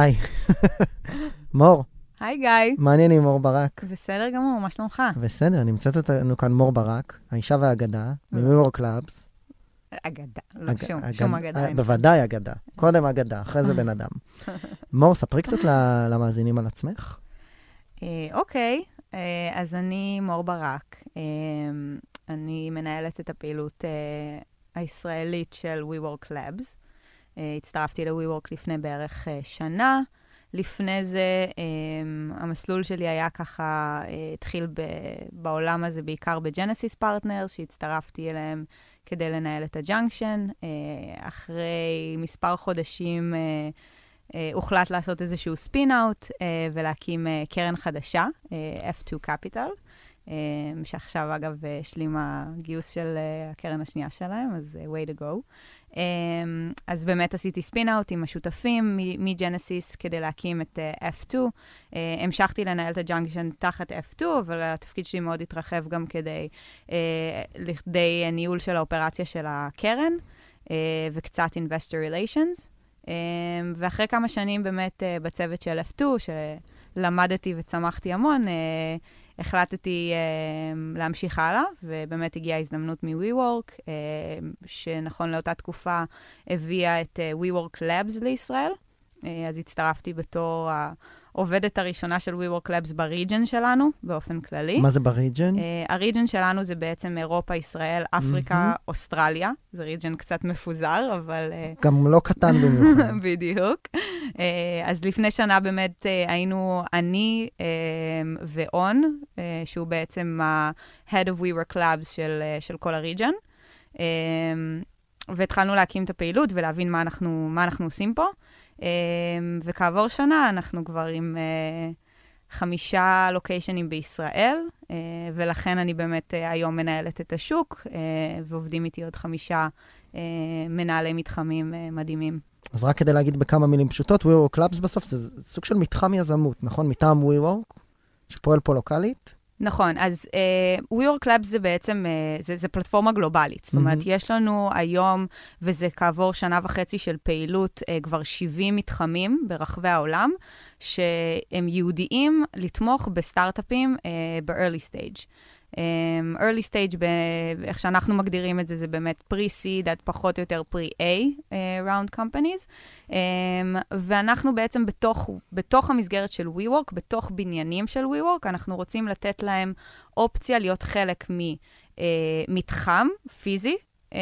היי. מור, היי גיא. מה העניינים, מור ברק? בסדר גמור, מה שלומך? בסדר, נמצאת איתנו כאן מור ברק, האישה והאגדה, מ-WeWork Labs. אגדה, לא שום, שום אגדה. אה. בוודאי אגדה. קודם אגדה, אחרי זה בן אדם. מור, ספרי קצת למאזינים על עצמך. אה, אוקיי, אה, אז אני מור ברק. אה, אני מנהלת את הפעילות אה, הישראלית של WeWork Labs. אה, הצטרפתי ל-WeWork לפני בערך אה, שנה. לפני זה, אה, המסלול שלי היה ככה, התחיל בעולם הזה בעיקר ב Genesis Partners, שהצטרפתי אליהם כדי לנהל את ה Junction. אחרי מספר חודשים הוחלט לעשות איזשהו spin-out אה, ולהקים קרן חדשה, אה, F2 Capital, שעכשיו אגב השלימה גיוס של אה, הקרן השנייה שלהם, אז אה, way to go. אה, אז באמת עשיתי spin-out עם השותפים מ Genesis כדי להקים את אה, F2. אה, המשכתי לנהל את ה Junction תחת F2, אבל התפקיד שלי מאוד התרחב גם כדי, לכדי ניהול של האופרציה של הקרן, וקצת investor relations. אה, ואחרי כמה שנים באמת בצוות של F2, שלמדתי וצמחתי המון, החלטתי אה, להמשיך הלאה, ובאמת הגיעה הזדמנות מ-WeWork, אה, שנכון לאותה תקופה הביאה את אה, WeWork Labs לישראל. אה, אז הצטרפתי בתור העובדת הראשונה של WeWork Labs בריג'ן שלנו, באופן כללי. מה זה בריג'ן? אה, הריג'ן שלנו זה בעצם אירופה, ישראל, אפריקה, מהמם. אוסטרליה. זה ריג'ן קצת מפוזר, אבל... אה, גם לא קטן במיוחד. בדיוק. אה, אז לפני שנה באמת אה, היינו אני אה, ואון, אה, שהוא בעצם ה-Head of WeWork Labs של, אה, של כל הריג'ן. אה, והתחלנו להקים את הפעילות ולהבין מה אנחנו, מה אנחנו עושים פה. אה, וכעבור שנה אנחנו כבר עם אה, חמישה לוקיישנים בישראל, אה, ולכן אני באמת אה, היום מנהלת את השוק, ועובדים איתי עוד חמישה מנהלי מתחמים מדהימים. אז רק כדי להגיד בכמה מילים פשוטות, WeWork Labs בסוף זה סוג של מתחם יזמות, נכון? מטעם WeWork, שפועל פה לוקאלית. נכון, אז uh, WeWork Labs זה בעצם, uh, זה, זה פלטפורמה גלובלית. זאת אומרת, מהמם. יש לנו היום, וזה כעבור שנה וחצי של פעילות, uh, כבר 70 מתחמים ברחבי העולם, שהם ייעודיים לתמוך בסטארט-אפים uh, ב-early stage. Um, early stage, איך שאנחנו מגדירים את זה, זה באמת pre-seed עד פחות או יותר pre-A uh, round companies. Um, ואנחנו בעצם בתוך, בתוך המסגרת של WeWork, בתוך בניינים של WeWork, אנחנו רוצים לתת להם אופציה להיות חלק ממתחם פיזי, um,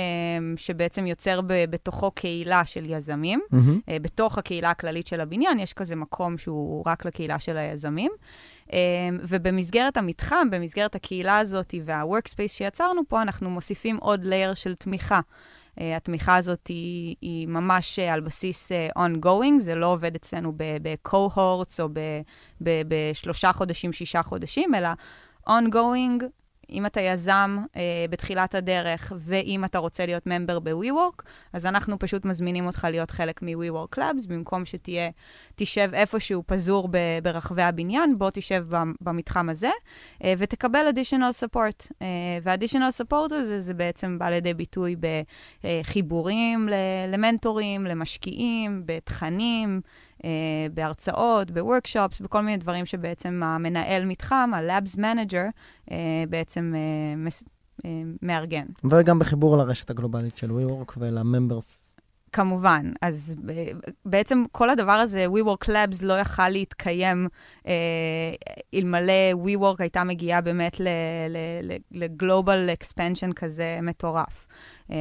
שבעצם יוצר ב- בתוכו קהילה של יזמים. אה, בתוך הקהילה הכללית של הבניין, יש כזה מקום שהוא רק לקהילה של היזמים. אה, ובמסגרת המתחם, במסגרת הקהילה הזאת וה-workspace שיצרנו פה, אנחנו מוסיפים עוד layer של תמיכה. Uh, התמיכה הזאת היא, היא ממש uh, על בסיס uh, ongoing, זה לא עובד אצלנו ב-cohorts או בשלושה חודשים, שישה חודשים, אלא ongoing, אם אתה יזם uh, בתחילת הדרך, ואם אתה רוצה להיות ממבר ב-WeWork, אז אנחנו פשוט מזמינים אותך להיות חלק מ-WeWork Labs, במקום שתהיה, תשב איפשהו פזור ב- ברחבי הבניין, בוא תשב במתחם הזה, uh, ותקבל additional support. Uh, וה-additional support הזה, זה בעצם בא לידי ביטוי בחיבורים למנטורים, למשקיעים, בתכנים, בהרצאות, בוורקשופס, בכל מיני דברים שבעצם המנהל מתחם, ה-Labs Manager, uh, בעצם uh, מארגן. וגם בחיבור לרשת הגלובלית של WeWork ולממברס. כמובן. אז בעצם כל הדבר הזה, WeWork Labs לא יכל להתקיים אה, אלמלא WeWork הייתה מגיעה באמת ל-Global expansion כזה מטורף. Uh,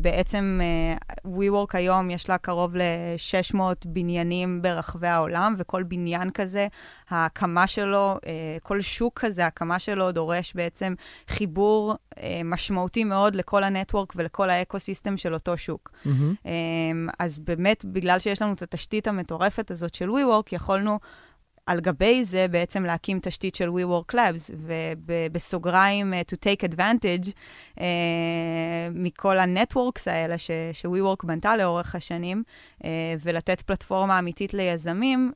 בעצם uh, WeWork היום יש לה קרוב ל-600 בניינים ברחבי העולם, וכל בניין כזה, ההקמה שלו, uh, כל שוק כזה, ההקמה שלו דורש בעצם חיבור משמעותי מאוד לכל הנטוורק ולכל האקו-סיסטם של אותו שוק. Mm-hmm. אז באמת, בגלל שיש לנו את התשתית המטורפת הזאת של WeWork, יכולנו על גבי זה בעצם להקים תשתית של WeWork Labs, ובסוגריים uh, to take advantage uh, מכל ה networks האלה ש- ש-WeWork בנתה לאורך השנים, אה, ולתת פלטפורמה אמיתית ליזמים,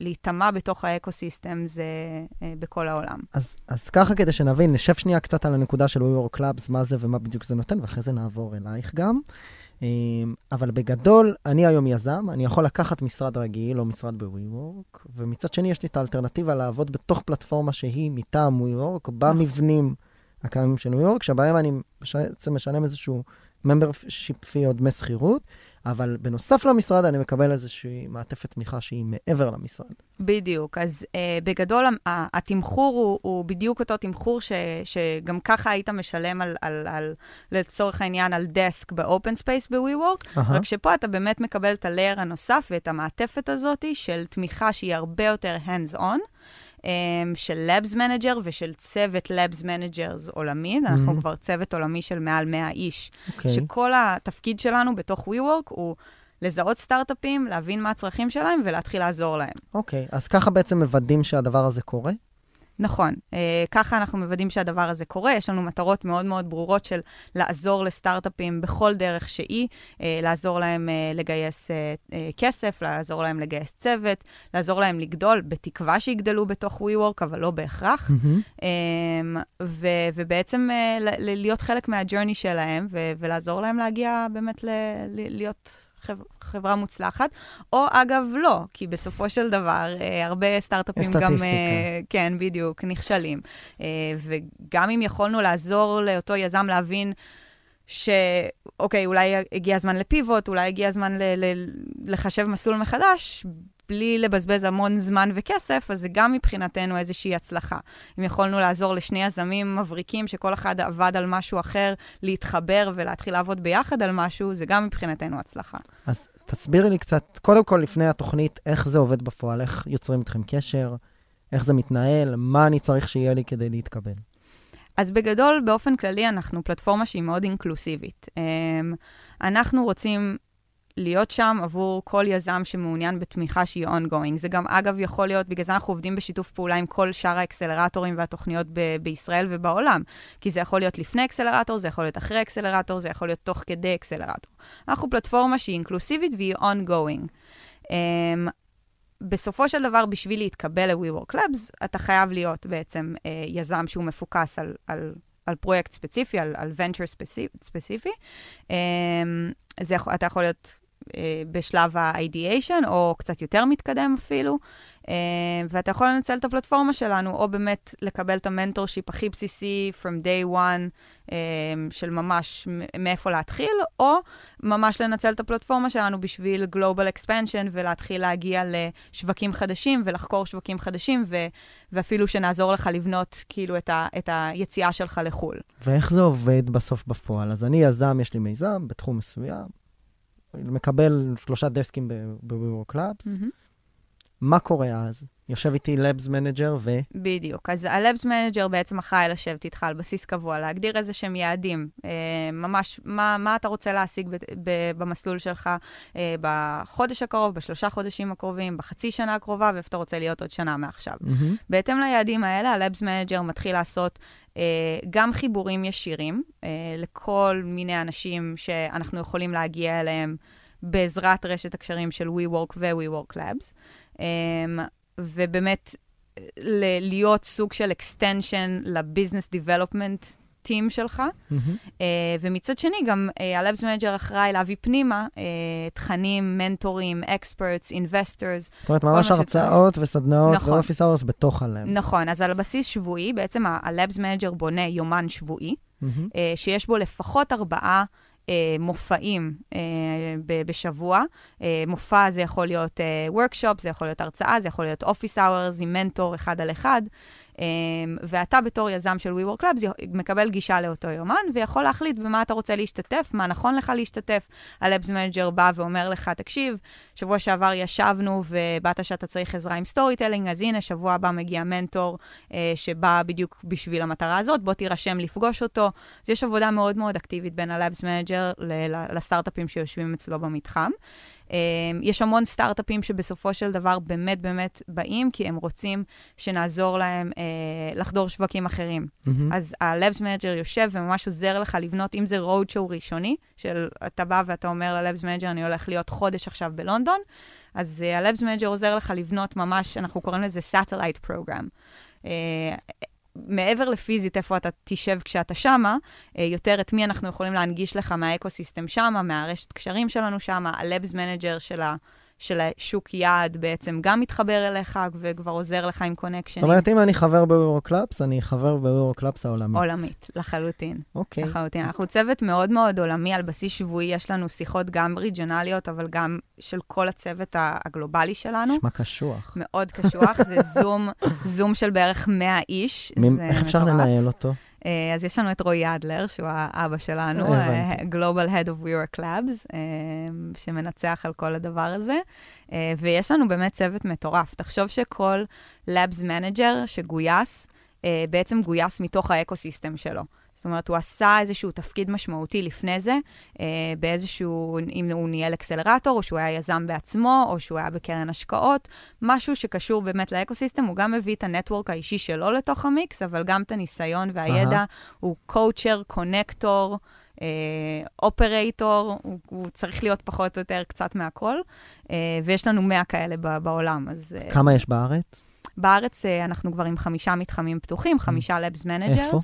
להיטמע בתוך ה ecosystem זה אה, בכל העולם. אז, אז ככה כדי שנבין, נשב שנייה קצת על הנקודה של WeWork Labs, מה זה ומה בדיוק זה נותן, ואחרי זה נעבור אלייך גם. אמ, אבל בגדול, אני היום יזם, אני יכול לקחת משרד רגיל או משרד ב-WeWork, ומצד שני יש לי את האלטרנטיבה לעבוד בתוך פלטפורמה שהיא מטעם WeWork, במבנים הקיימים של WeWork, שבהם אני בעצם משלם איזשהו membership fee או דמי שכירות, אבל בנוסף למשרד אני מקבל איזושהי מעטפת תמיכה שהיא מעבר למשרד. בדיוק. אז uh, בגדול, התמחור הוא, הוא בדיוק אותו תמחור ש, שגם ככה היית משלם על, על, על, לצורך העניין, על דסק ב-open space ב-WeWork, uh-huh. רק שפה אתה באמת מקבל את הלייר הנוסף ואת המעטפת הזאת של תמיכה שהיא הרבה יותר hands-on. Um, של Labs Manager ושל צוות Labs Managers עולמי. Mm-hmm. אנחנו כבר צוות עולמי של מעל 100 איש. Okay. אוקיי. שכל התפקיד שלנו בתוך WeWork הוא לזהות סטארט-אפים, להבין מה הצרכים שלהם ולהתחיל לעזור להם. אוקיי, okay. אז ככה בעצם מוודאים שהדבר הזה קורה? נכון. אה, ככה אנחנו מוודאים שהדבר הזה קורה. יש לנו מטרות מאוד מאוד ברורות של לעזור לסטארט-אפים בכל דרך שהיא, אה, לעזור להם אה, לגייס כסף, לעזור להם לגייס צוות, לעזור להם לגדול, בתקווה שיגדלו בתוך WeWork, אבל לא בהכרח. Mm-hmm. ו- ובעצם להיות חלק מהג'רני שלהם, ו- ולעזור להם להגיע באמת ל- להיות... חברה מוצלחת, או אגב, לא, כי בסופו של דבר, אה, הרבה סטארט-אפים גם, אה, כן, בדיוק, נכשלים. אה, וגם אם יכולנו לעזור לאותו יזם להבין שאוקיי, אולי הגיע הזמן לפיבוט, אולי הגיע הזמן ל- ל- לחשב מסלול מחדש, בלי לבזבז המון זמן וכסף, אז זה גם מבחינתנו איזושהי הצלחה. אם יכולנו לעזור לשני יזמים מבריקים, שכל אחד עבד על משהו אחר, להתחבר ולהתחיל לעבוד ביחד על משהו, זה גם מבחינתנו הצלחה. אז תסבירי לי קצת, קודם כל לפני התוכנית, איך זה עובד בפועל, איך יוצרים איתכם קשר, איך זה מתנהל, מה אני צריך שיהיה לי כדי להתקבל. אז בגדול, באופן כללי, אנחנו פלטפורמה שהיא מאוד אינקלוסיבית. אמ, אנחנו רוצים להיות שם עבור כל יזם שמעוניין בתמיכה שהיא ongoing. זה גם, אגב, יכול להיות, בגלל זה אנחנו עובדים בשיתוף פעולה עם כל שאר האקסלרטורים והתוכניות ב- בישראל ובעולם. כי זה יכול להיות לפני אקסלרטור, זה יכול להיות אחרי אקסלרטור, זה יכול להיות תוך כדי אקסלרטור. אנחנו פלטפורמה שהיא אינקלוסיבית והיא ongoing. Um, בסופו של דבר, בשביל להתקבל ל-WeWork Labs, אתה חייב להיות בעצם uh, יזם שהוא מפוקס על, על, על פרויקט ספציפי, על, על venture ספציפי. Um, זה, אתה יכול להיות בשלב ה-ideation, או קצת יותר מתקדם אפילו, אה, ואתה יכול לנצל את הפלטפורמה שלנו, או באמת לקבל את המנטורשיפ הכי בסיסי from day one, אה, של ממש מאיפה להתחיל, או ממש לנצל את הפלטפורמה שלנו בשביל global expansion, ולהתחיל להגיע לשווקים חדשים, ולחקור שווקים חדשים, ו- ואפילו שנעזור לך לבנות כאילו את, ה- את היציאה שלך לחו"ל. ואיך זה עובד בסוף בפועל? אז אני יזם, יש לי מיזם בתחום מסוים. מקבל שלושה דסקים ב-WeWork Labs. Mm-hmm. מה קורה אז? יושב איתי Labs Manager ו... בדיוק. אז ה-Labs Manager בעצם אחראי לשבת איתך על בסיס קבוע, להגדיר איזה שהם יעדים. אה, ממש, מה, מה אתה רוצה להשיג ב- ב- במסלול שלך אה, בחודש הקרוב, בשלושה חודשים הקרובים, בחצי שנה הקרובה, ואיפה אתה רוצה להיות עוד שנה מעכשיו. Mm-hmm. בהתאם ליעדים האלה, ה-Labs Manager מתחיל לעשות אה, גם חיבורים ישירים אה, לכל מיני אנשים שאנחנו יכולים להגיע אליהם בעזרת רשת הקשרים של WeWork ו-WeWork Labs. אה, ובאמת, להיות סוג של extension ל business development team שלך. אמ-המ. אה, ומצד שני, גם אה, ה-Labs Manager אחראי להביא פנימה אה, תכנים, מנטורים, experts, investors. זאת אומרת, ממש הרצאות וסדנאות נכון. ו office hours בתוך ה-Labs. נכון, אז על בסיס שבועי, בעצם ה-Labs Manager בונה יומן שבועי, אמ-המ. אה, שיש בו לפחות ארבעה אה, מופעים אה, ב- בשבוע. אה, מופע זה יכול להיות workshop, זה יכול להיות הרצאה, זה יכול להיות office hours עם מנטור אחד על אחד. אמ, ואתה בתור יזם של WeWork Labs מקבל גישה לאותו יומן, ויכול להחליט במה אתה רוצה להשתתף, מה נכון לך להשתתף. ה-Labs Manager בא ואומר לך, תקשיב, שבוע שעבר ישבנו ואמרת שאתה צריך עזרה עם storytelling, אז הנה, שבוע הבא מגיע מנטור אה, שבא בדיוק בשביל המטרה הזאת, בוא תירשם לפגוש אותו. אז יש עבודה מאוד מאוד אקטיבית בין ה-Labs Manager לסטארט-אפים שיושבים אצלו במתחם. אמ, יש המון סטארט-אפים שבסופו של דבר באמת באמת באים, כי הם רוצים שנעזור להם אה, לחדור שווקים אחרים. אמ-המ. אז ה-Labs Manager יושב וממש עוזר לך לבנות, אם זה road show ראשוני, של אתה בא ואתה אומר ל-Labs Manager, אני הולך להיות חודש עכשיו בלונדון, אז אה, ה-Labs Manager עוזר לך לבנות ממש, אנחנו קוראים לזה Satellite Program. מעבר לפיזית, איפה אתה תשב כשאתה שמה, אה, יותר את מי אנחנו יכולים להנגיש לך מה ecosystem שמה, מהרשת קשרים שלנו שמה, ה-Labs Manager של ה... של השוק יעד בעצם גם מתחבר אליך וכבר עוזר לך עם קונקשנים. זאת אומרת, אם אני חבר ב WeWork Labs, אני חבר ב WeWork Labs העולמית. עולמית, לחלוטין. אוקיי. לחלוטין. אנחנו צוות מאוד מאוד עולמי, על בסיס שבועי יש לנו שיחות גם ריג'ונליות, אבל גם של כל הצוות הגלובלי שלנו. נשמע קשוח. מאוד קשוח, זה זום, זום של בערך 100 איש. איך אפשר לנהל אותו? אה, אז יש לנו את רועי אדלר, שהוא האבא שלנו, אה, Global Head of WeWork Labs, אה, שמנצח על כל הדבר הזה. ויש לנו באמת צוות מטורף. תחשוב שכל Labs Manager שגויס, בעצם גויס מתוך ה ecosystem שלו. זאת אומרת, הוא עשה איזשהו תפקיד משמעותי לפני זה, אה, באיזשהו, אם הוא ניהל אקסלרטור, או שהוא היה יזם בעצמו, או שהוא היה בקרן השקעות, משהו שקשור באמת ל ecosystem, הוא גם מביא את ה network האישי שלו לתוך המיקס, אבל גם את הניסיון והידע, אה-הא. הוא coacher, connector, operator, הוא, הוא צריך להיות פחות או יותר קצת מהכל, אה, ויש לנו 100 כאלה בעולם, אז... אה, כמה יש בארץ? בארץ אה, אנחנו כבר עם חמישה מתחמים פתוחים, חמישה Labs Managers. איפה?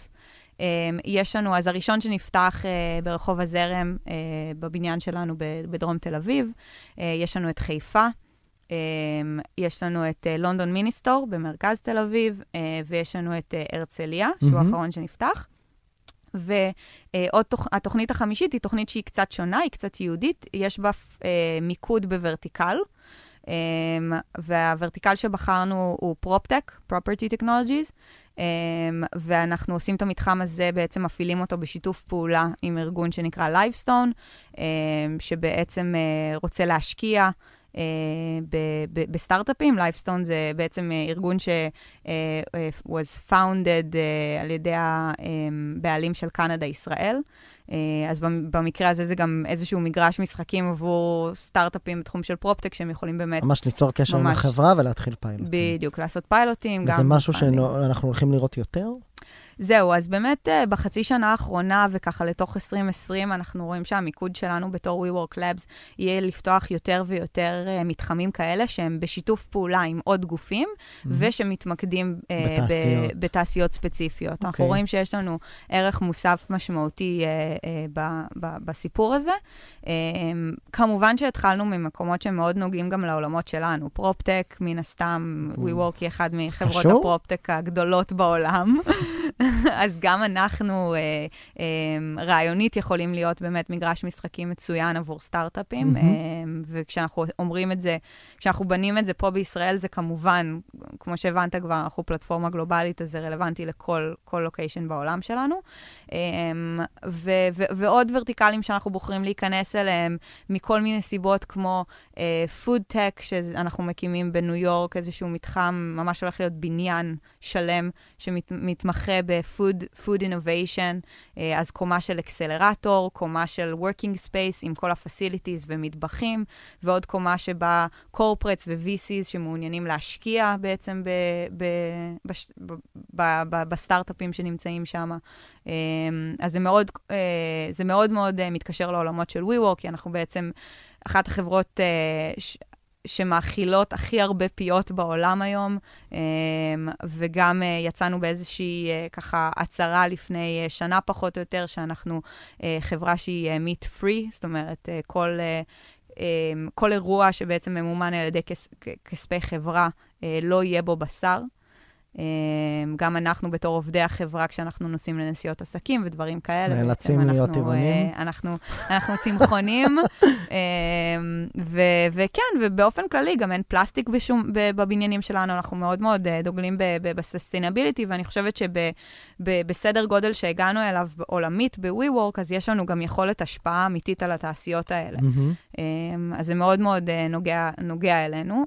אמ, יש לנו, אז הראשון שנפתח אה, ברחוב הזרם, אה, בבניין שלנו בדרום תל אביב, uh, יש לנו את חיפה. Um, יש לנו את לונדון מיניסטור במרכז תל אביב, ויש לנו את הרצליה, שהוא mm-hmm. האחרון שנפתח. והתוכנית החמישית היא תוכנית שהיא קצת שונה, היא קצת ייחודית, יש בה מיקוד ב vertical. Um, וה vertical שבחרנו הוא PropTech, Property Technologies, ואנחנו עושים את המתחם הזה, בעצם מפעילים אותו בשיתוף פעולה עם ארגון שנקרא לייבסטון, um, שבעצם uh, רוצה להשקיע בסטארט-אפים. לייבסטון זה בעצם uh, ארגון ש- uh, uh, was founded על ידי הבעלים של קנדה-ישראל. אה, אז במקרה הזה זה גם איזשהו מגרש משחקים עבור סטארט-אפים בתחום של PropTech, שהם יכולים באמת... ממש ליצור קשר ממש, עם החברה ולהתחיל פיילוטים. בדיוק, לעשות פיילוטים. וזה משהו שאנחנו הולכים לראות יותר? זהו, אז באמת uh, בחצי שנה האחרונה וככה לתוך 2020, אנחנו רואים שהמיקוד שלנו בתור WeWork Labs יהיה לפתוח יותר ויותר uh, מתחמים כאלה שהם בשיתוף פעולה עם עוד גופים, mm-hmm. ושמתמקדים uh, בתעשיות. ב- בתעשיות ספציפיות. Okay. אנחנו אוקיי. רואים שיש לנו ערך מוסף משמעותי uh, uh, ב- ב- בסיפור הזה. Um, כמובן שהתחלנו ממקומות שמאוד נוגעים גם לעולמות שלנו. פרופטק, מן הסתם, mm. WeWork היא אחת מחברות הפרופטק הגדולות בעולם. אז גם אנחנו אה, אה, רעיונית יכולים להיות באמת מגרש משחקים מצוין עבור סטארט-אפים, mm-hmm. אה, וכשאנחנו אומרים את זה, כשאנחנו בנים את זה פה בישראל, זה כמובן, כמו שהבנת כבר, אנחנו פלטפורמה גלובלית, אז זה רלוונטי לכל לוקיישן בעולם שלנו. אה, ו- ו- ועוד ורטיקלים שאנחנו בוחרים להיכנס אליהם, מכל מיני סיבות כמו פוד uh, טק, שאנחנו מקימים בניו יורק, איזשהו מתחם, ממש הולך להיות בניין שלם שמתמחה ב-food innovation, אה, אז קומה של אקסלרטור, קומה של working space עם כל ה-facilities ומטבחים, ועוד קומה שבה corporates ו-VCs שמעוניינים להשקיע בעצם בסטארט-אפים שנמצאים שם. אה, אז זה מאוד, אה, זה מאוד מאוד מתקשר לעולמות של WeWork, כי אנחנו בעצם... אחת החברות שמאכילות הכי הרבה פיות בעולם היום, אמ, וגם אה, יצאנו באיזושהי אה, ככה הצהרה לפני אה, שנה פחות או יותר, שאנחנו חברה שהיא meat free, זאת אומרת, כל... כל אירוע שבעצם ממומן על ידי כס, כספי חברה, לא יהיה בו בשר. אה, גם אנחנו בתור עובדי החברה, כשאנחנו נוסעים לנסיעות עסקים ודברים כאלה. נאלצים להיות טבעונים. אה, אנחנו, אנחנו צמחונים, אה, ו- וכן, ובאופן כללי גם אין פלסטיק בשום, בבניינים שלנו, אנחנו מאוד מאוד אה, דוגלים בסוסטיינביליטי, ואני חושבת שבסדר גודל שהגענו אליו עולמית ב-WeWork, אז יש לנו גם יכולת השפעה אמיתית על התעשיות האלה. Um, אז זה מאוד מאוד uh, נוגע, נוגע אלינו.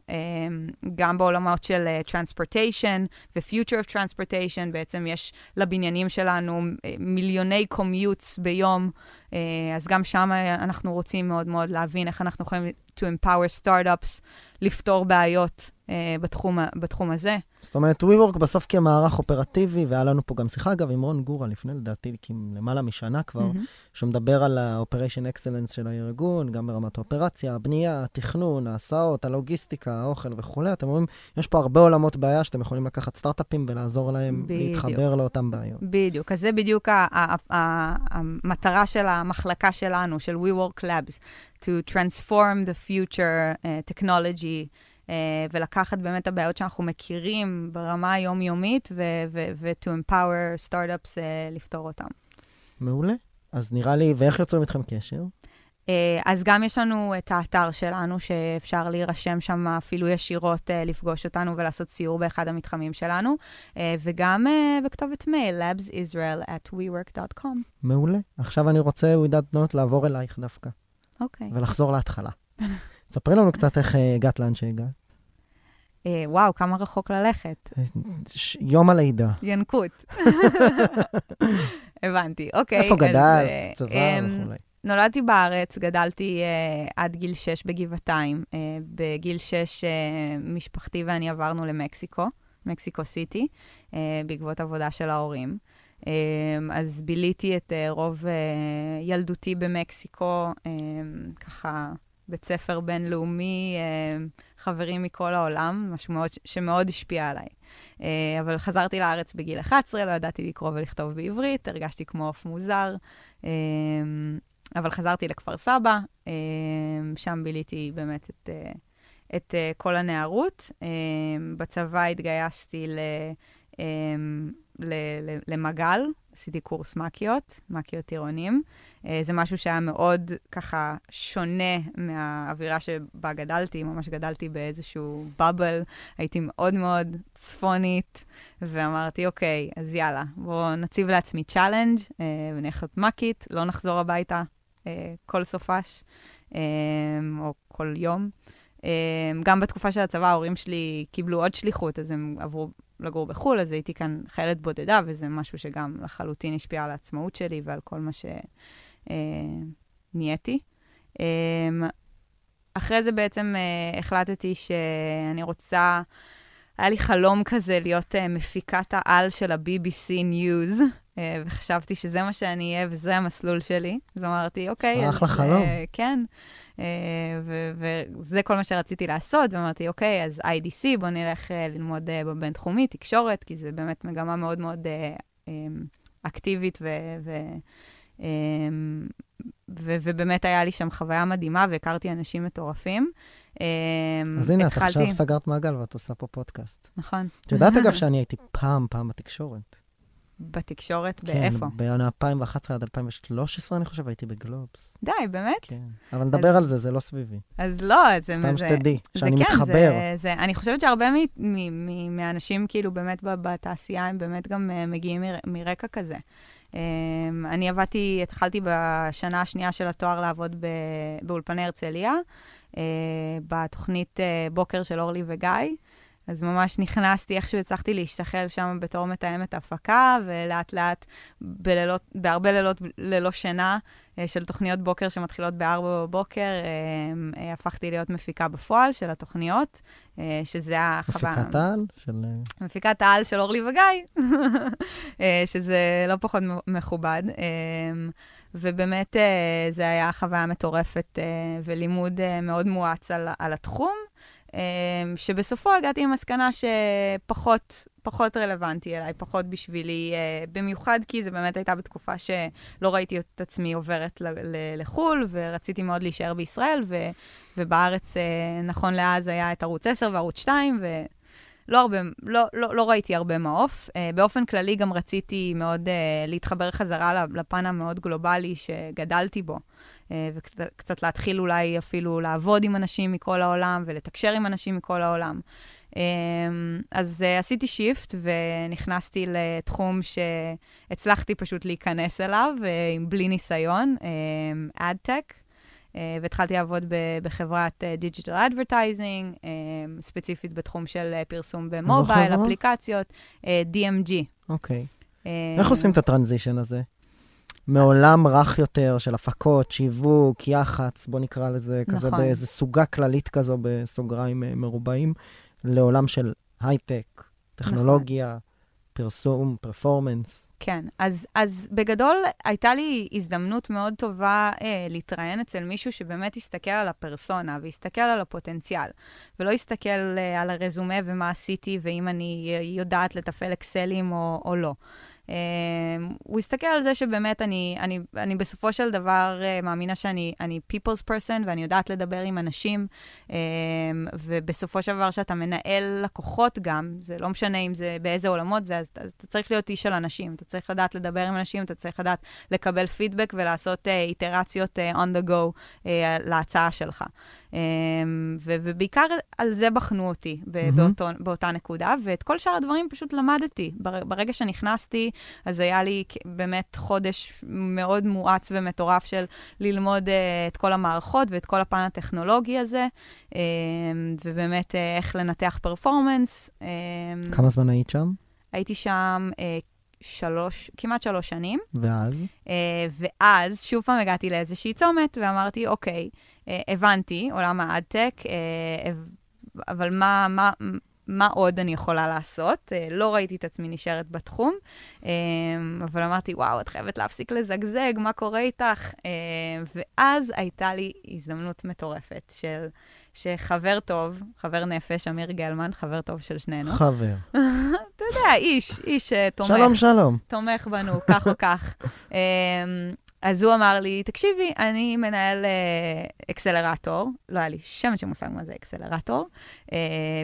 גם בעולמות של transportation ו-future of transportation, בעצם יש לבניינים שלנו uh, מיליוני commutes ביום, uh, אז גם שם uh, אנחנו רוצים מאוד מאוד להבין איך אנחנו יכולים to empower startups, לפתור בעיות uh, בתחום, ה- בתחום הזה. זאת אומרת, WeWork בסוף כמערך אופרטיבי, והיה לנו פה גם שיחה, אגב, עם רון גורה לפני, לדעתי, למעלה משנה כבר, מהמם. שהוא מדבר על ה-Operation Excellence של הארגון, גם ברמת האופרציה, הבנייה, התכנון, ההסעות, הלוגיסטיקה, האוכל וכולי. אתם אומרים, יש פה הרבה עולמות בעיה שאתם יכולים לקחת סטארט-אפים ולעזור להם בדיוק. להתחבר לאותן בעיות. בדיוק, אז זה בדיוק ה- ה- ה- המטרה של המחלקה שלנו, של WeWork Labs, to transform the future uh, technology, uh, ולקחת באמת הבעיות שאנחנו מכירים ברמה היומיומית, ו-to empower startups uh, לפתור אותם. מעולה. אז נראה לי, ואיך יוצרים איתכם קשר? Uh, אז גם יש לנו את האתר שלנו, שאפשר להירשם שם אפילו ישירות uh, לפגוש אותנו ולעשות סיור באחד המתחמים שלנו, uh, וגם בכתובת מייל, labsisrael at wework.com. מעולה. עכשיו אני רוצה, ווידת נוט, לעבור אלייך דווקא, אוקיי. ולחזור להתחלה. ספרי לנו קצת איך אה, הגעת לאן שהגעת. אה, וואו, כמה רחוק ללכת. יום הלידה. ינקות. הבנתי, אוקיי. איפה אה, צבא אמ, וכולי. נולדתי בארץ, גדלתי uh, עד גיל 6 בגבעתיים. Uh, בגיל 6 uh, משפחתי ואני עברנו למקסיקו, מקסיקו סיטי, uh, בעקבות עבודה של ההורים. Um, אז ביליתי את uh, רוב uh, ילדותי במקסיקו, um, ככה בית ספר בינלאומי, um, חברים מכל העולם, משהו מאוד, שמאוד השפיע עליי. Uh, אבל חזרתי לארץ בגיל 11, לא ידעתי לקרוא ולכתוב בעברית, הרגשתי כמו עוף מוזר. Um, אבל חזרתי לכפר סבא, אה, שם ביליתי באמת את, אה, את אה, כל הנערות. אה, בצבא התגייסתי ל, אה, ל, ל, למגל, עשיתי קורס מ"כיות, מ"כיות טירונים. אה, זה משהו שהיה מאוד ככה שונה מהאווירה שבה גדלתי, ממש גדלתי באיזשהו bubble, הייתי מאוד מאוד צפונית, ואמרתי, אוקיי, אז יאללה, בואו נציב לעצמי challenge ונלך להיות מקית, לא נחזור הביתה כל סופש אה, או כל יום. אה, גם בתקופה של הצבא, ההורים שלי קיבלו עוד שליחות, אז הם עברו לגור בחו"ל, אז הייתי כאן חיילת בודדה, וזה משהו שגם לחלוטין השפיע על העצמאות שלי ועל כל מה שנהייתי. אה, אחרי זה בעצם אה, החלטתי שאני רוצה, היה לי חלום כזה להיות אה, מפיקת העל של ה-BBC News, אה, וחשבתי שזה מה שאני אהיה וזה המסלול שלי. אז אמרתי, אוקיי, אחלה חלום. אה, כן. ו- וזה כל מה שרציתי לעשות, ואמרתי, אוקיי, אז IDC, בוא נלך אה, ללמוד אה, בבינתחומי, תקשורת, כי זו באמת מגמה מאוד מאוד אה, אה, אקטיבית, ו- ו- ו- ובאמת היה לי שם חוויה מדהימה, והכרתי אנשים מטורפים. אה, אז הנה, את עכשיו סגרת מעגל ואת עושה פה פודקאסט. נכון. את יודעת, אגב, שאני הייתי פעם, פעם בתקשורת. בתקשורת, כן, באיפה? בין 2011 עד 2013, אני חושב, הייתי בגלובס. די, באמת? כן. אבל נדבר על זה, זה לא סביבי. אז לא, זה... סתם זה- שתדעי, זה שאני כן, מתחבר. זה, זה, אני חושבת שהרבה מ, מ, מ, מהאנשים, כאילו, באמת בתעשייה, הם באמת גם uh, מגיעים מר, מרקע כזה. Um, אני עבדתי, התחלתי בשנה השנייה של התואר לעבוד ב, באולפני הרצליה, בתוכנית uh, בוקר של אורלי וגיא. אז ממש נכנסתי, איכשהו הצלחתי להשתחל שם בתור מתאמת הפקה, ולאט לאט, בלילות, בהרבה לילות ללא שינה, אה, של תוכניות בוקר שמתחילות ב-4 בבוקר, אה, אה, הפכתי להיות מפיקה בפועל של התוכניות, אה, שזה החוויה... מפיקת העל של... אה, מפיקת העל של אורלי וגיא, אה, שזה לא פחות מכובד. ובאמת, אה, זה היה חוויה מטורפת אה, ולימוד אה, מאוד מואץ על, על התחום, שבסופו הגעתי למסקנה שפחות פחות רלוונטי אליי, פחות בשבילי, במיוחד כי זו באמת הייתה בתקופה שלא ראיתי את עצמי עוברת ל- ל- לחו"ל, ורציתי מאוד להישאר בישראל, ו- ובארץ, נכון לאז, היה את ערוץ 10 וערוץ 2, ו... לא, הרבה, לא, לא, לא ראיתי הרבה מעוף. Uh, באופן כללי גם רציתי מאוד uh, להתחבר חזרה לפן המאוד גלובלי שגדלתי בו, uh, וקצת להתחיל אולי אפילו לעבוד עם אנשים מכל העולם ולתקשר עם אנשים מכל העולם. Um, אז uh, עשיתי shift ונכנסתי לתחום שהצלחתי פשוט להיכנס אליו, uh, בלי ניסיון, AdTech. Um, והתחלתי לעבוד בחברת digital אה, advertising, אה, ספציפית בתחום של פרסום ב mobile, אפליקציות, DMG. אוקיי. איך עושים את הטרנזישן הזה? מעולם רך יותר של הפקות, שיווק, יח"צ, בוא נקרא לזה, נכון. כזה באיזו סוגה כללית כזו בסוגריים מרובעים, לעולם של הייטק, טכנולוגיה. נכון. פרסום, פרפורמנס. כן, אז, אז בגדול הייתה לי הזדמנות מאוד טובה אה, להתראיין אצל מישהו שבאמת יסתכל על הפרסונה ויסתכל על הפוטנציאל, ולא יסתכל אה, על הרזומה ומה עשיתי ואם אני יודעת לתפעל אקסלים או, או לא. Uh, הוא הסתכל על זה שבאמת אני, אני, אני בסופו של דבר uh, מאמינה שאני אני people's person ואני יודעת לדבר עם אנשים, uh, ובסופו של דבר שאתה מנהל לקוחות גם, זה לא משנה אם זה באיזה עולמות זה, אז, אז אתה צריך להיות איש של אנשים, אתה צריך לדעת לדבר עם אנשים, אתה צריך לדעת לקבל פידבק ולעשות uh, איטרציות uh, on the go להצעה שלך. אמ, ו- ובעיקר על זה בחנו אותי ב- mm-hmm. באותו, באותה נקודה, ואת כל שאר הדברים פשוט למדתי. בר- ברגע שנכנסתי, אז היה לי באמת חודש מאוד מואץ ומטורף של ללמוד uh, את כל המערכות ואת כל הפן הטכנולוגי הזה, um, ובאמת uh, איך לנתח פרפורמנס. Um, כמה זמן היית שם? הייתי שם uh, שלוש, כמעט שלוש שנים. ואז? Uh, ואז שוב פעם הגעתי לאיזושהי צומת ואמרתי, אוקיי, אה, הבנתי, עולם האדטק, אה, אבל מה, מה, מה עוד אני יכולה לעשות? אה, לא ראיתי את עצמי נשארת בתחום, אבל אמרתי, וואו, את חייבת להפסיק לזגזג, מה קורה איתך? ואז הייתה לי הזדמנות מטורפת של... שחבר טוב, חבר נפש, אמיר גלמן, חבר טוב של שנינו. חבר. אתה יודע, איש, איש תומך. שלום, שלום. תומך בנו, כך או כך. אז הוא אמר לי, תקשיבי, אני מנהל אה, אקסלרטור, לא היה לי שמץ של מושג מה זה אקסלרטור, אה,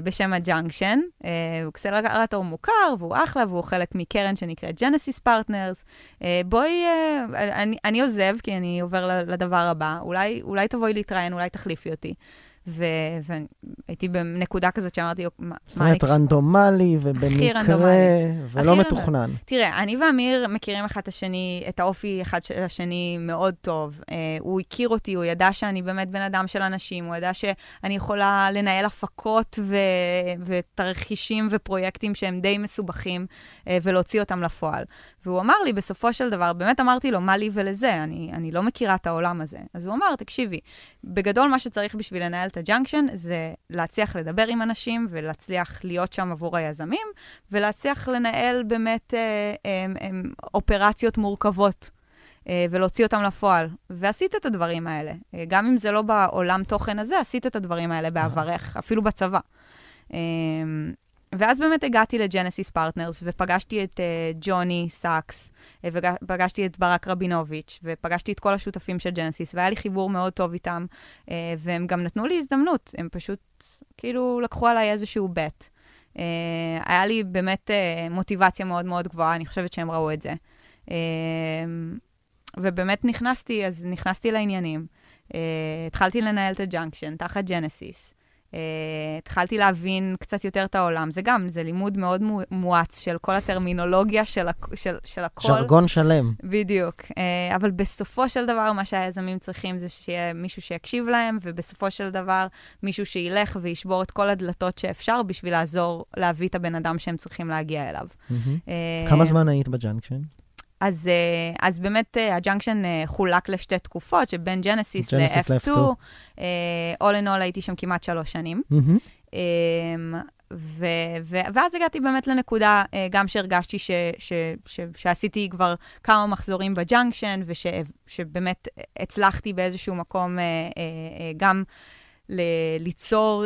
בשם ה Junction. אה, הוא אקסלרטור מוכר, והוא אחלה, והוא חלק מקרן שנקראת Genesis Partners. אה, בואי, אה, אני, אני עוזב, כי אני עובר לדבר הבא, אולי, אולי תבואי להתראיין, אולי תחליפי אותי. והייתי בנקודה כזאת שאמרתי, מה אני... זאת אומרת, רנדומלי ובמקרה, ולא מתוכנן. תראה, אני ואמיר מכירים אחד את השני, את האופי אחד של השני מאוד טוב. Uh, הוא הכיר אותי, הוא ידע שאני באמת בן אדם של אנשים, הוא ידע שאני יכולה לנהל הפקות ו- ותרחישים ופרויקטים שהם די מסובכים, uh, ולהוציא אותם לפועל. והוא אמר לי, בסופו של דבר, באמת אמרתי לו, מה לי ולזה? אני, אני לא מכירה את העולם הזה. אז הוא אמר, תקשיבי, בגדול מה שצריך בשביל לנהל את ה Junction זה להצליח לדבר עם אנשים ולהצליח להיות שם עבור היזמים, ולהצליח לנהל באמת אה, אה, אה, אופרציות מורכבות. אה, ולהוציא אותם לפועל. ועשית את הדברים האלה. אה, גם אם זה לא בעולם תוכן הזה, עשית את הדברים האלה בעברך, אפילו בצבא. אה, ואז באמת הגעתי ל Genesis Partners, ופגשתי את uh, ג'וני סאקס, uh, ופגשתי את ברק רבינוביץ', ופגשתי את כל השותפים של Genesis, והיה לי חיבור מאוד טוב איתם, uh, והם גם נתנו לי הזדמנות, הם פשוט כאילו לקחו עליי איזשהו bet. Uh, היה לי באמת uh, מוטיבציה מאוד מאוד גבוהה, אני חושבת שהם ראו את זה. Uh, ובאמת נכנסתי, אז נכנסתי לעניינים. Uh, התחלתי לנהל את ה Junction תחת Genesis. Uh, התחלתי להבין קצת יותר את העולם. זה גם, זה לימוד מאוד מואץ של כל הטרמינולוגיה של, הכ- של, של הכל. ז'רגון שלם. בדיוק. Uh, אבל בסופו של דבר, מה שהיזמים צריכים זה שיהיה מישהו שיקשיב להם, ובסופו של דבר, מישהו שילך וישבור את כל הדלתות שאפשר בשביל לעזור להביא את הבן אדם שהם צריכים להגיע אליו. Mm-hmm. Uh, כמה זמן היית ב Junction? אז, אה, אז באמת אה, ה Junction אה, חולק לשתי תקופות, שבין Genesis ל-F2. Uh, all in all הייתי שם כמעט שלוש שנים. Mm-hmm. ו- ו- ואז הגעתי באמת לנקודה, גם שהרגשתי ש- ש- ש- שעשיתי כבר כמה מחזורים ב Junction, ושבאמת הצלחתי באיזשהו מקום גם ל- ליצור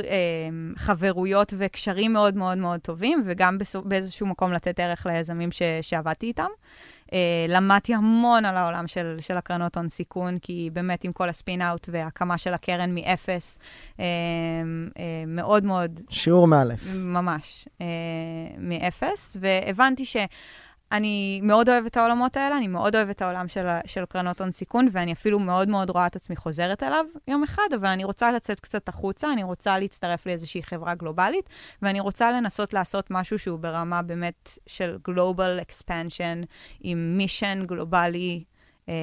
חברויות וקשרים מאוד מאוד מאוד טובים, וגם באיזשהו מקום לתת ערך ליזמים ש- שעבדתי איתם. אה, למדתי המון על העולם של, של הקרנות הון סיכון, כי באמת עם כל הספין-אאוט וההקמה של הקרן מאפס, אה, אה, מאוד מאוד... שיעור מאלף. ממש, אה, מאפס, והבנתי ש... אני מאוד אוהבת את העולמות האלה, אני מאוד אוהבת את העולם של, של קרנות הון סיכון, ואני אפילו מאוד מאוד רואה את עצמי חוזרת אליו יום אחד, אבל אני רוצה לצאת קצת החוצה, אני רוצה להצטרף לאיזושהי חברה גלובלית, ואני רוצה לנסות לעשות משהו שהוא ברמה באמת של Global Expansion, עם מישן גלובלי, אה,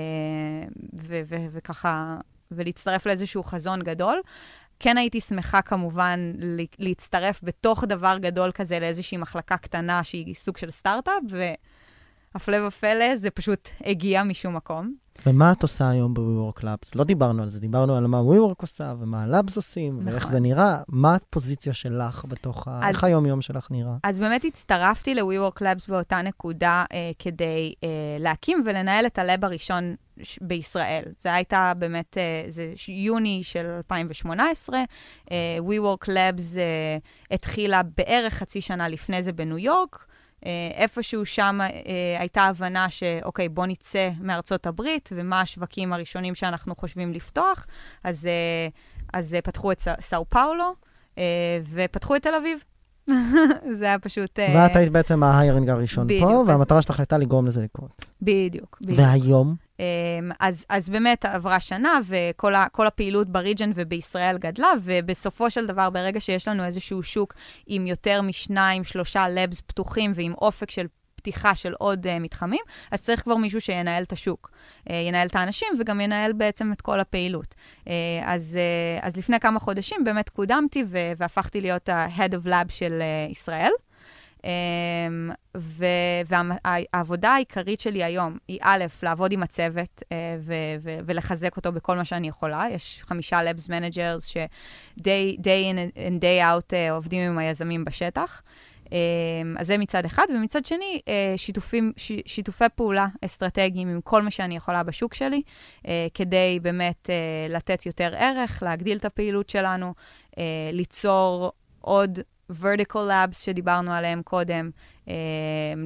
וככה, ולהצטרף לאיזשהו חזון גדול. כן הייתי שמחה כמובן להצטרף בתוך דבר גדול כזה לאיזושהי מחלקה קטנה שהיא סוג של סטארט-אפ, והפלא ופלא, זה פשוט הגיע משום מקום. ומה את עושה היום ב-WeWork Labs? לא דיברנו על זה, דיברנו על מה WeWork עושה ומה ה-Labs עושים, נכון. ואיך זה נראה. מה הפוזיציה שלך בתוך ה... איך היום-יום שלך נראה? אז באמת הצטרפתי ל-WeWork Labs באותה נקודה אה, כדי אה, להקים ולנהל את ה-Lab הראשון בישראל. זה הייתה באמת, אה, זה יוני של 2018. אה, WeWork Labs אה, התחילה בערך חצי שנה לפני זה בניו יורק. איפשהו שם הייתה הבנה שאוקיי, בוא נצא מארצות הברית, ומה השווקים הראשונים שאנחנו חושבים לפתוח. אז, אז פתחו את סאו פאולו, ופתחו את תל אביב. זה היה פשוט... ואת היית בעצם ההיירינג הראשון פה, והמטרה שלך הייתה לגרום לזה לקרות. בדיוק, בדיוק. והיום? אמ, אז, אז באמת עברה שנה, וכל הפעילות בריג'ן ובישראל גדלה, ובסופו של דבר, ברגע שיש לנו איזשהו שוק עם יותר משניים, שלושה לבס פתוחים ועם אופק של פתיחה של עוד uh, מתחמים, אז צריך כבר מישהו שינהל את השוק, uh, ינהל את האנשים וגם ינהל בעצם את כל הפעילות. Uh, אז, uh, אז לפני כמה חודשים באמת קודמתי והפכתי להיות ה-Head of Lab של uh, ישראל. Um, והעבודה העיקרית שלי היום היא א', לעבוד עם הצוות ו- ולחזק אותו בכל מה שאני יכולה. יש חמישה Labs Managers ש-day in and day out uh, עובדים עם היזמים בשטח. Um, אז זה מצד אחד, ומצד שני, uh, שיתופים, ש- שיתופי פעולה אסטרטגיים עם כל מה שאני יכולה בשוק שלי, כדי באמת לתת יותר ערך, להגדיל את הפעילות שלנו, ליצור עוד vertical labs שדיברנו עליהם קודם, אה,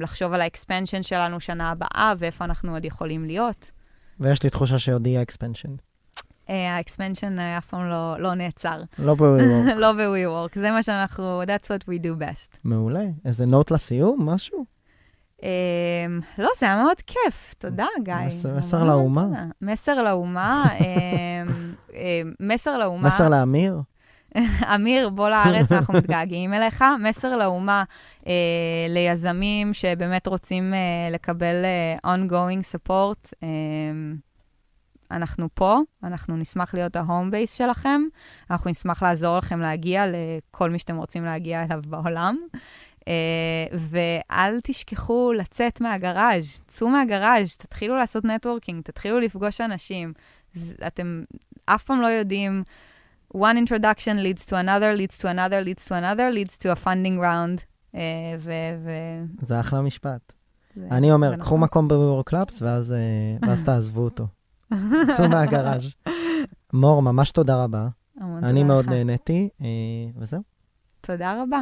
לחשוב על ה expansion שלנו שנה הבאה ואיפה אנחנו עוד יכולים להיות. ויש לי תחושה שעוד יהיה expansion. ה expansion אה, אף פעם לא, לא נעצר. לא ב-WeWork. לא ב-WeWork, זה מה שאנחנו, that's what we do best. מעולה. איזה נוט לסיום, משהו? לא, זה היה מאוד כיף, תודה, גיא. מסר, לאומה. מסר לאומה, מסר לאומה. מסר לאמיר? אמיר, בוא לארץ, אנחנו מתגעגעים אליך. מסר לאומה אה, ליזמים שבאמת רוצים אה, לקבל אה, ongoing support. אה, אנחנו פה, אנחנו נשמח להיות ההום בייס שלכם, אנחנו נשמח לעזור לכם להגיע לכל מי שאתם רוצים להגיע אליו בעולם. Uh, ואל תשכחו לצאת מהגראז', צאו מהגראז', תתחילו לעשות נטוורקינג, תתחילו לפגוש אנשים. אתם אף פעם לא יודעים one introduction leads to another, leads to another, leads to another, leads to a funding round. Uh, ו... ו... זה אחלה משפט. זה, אני אומר, קחו. מקום Clubs, ואז, uh, ואז תעזבו אותו. צאו מהגראז'. מור, ממש תודה רבה. אני מאוד נהניתי, uh, וזהו. תודה רבה.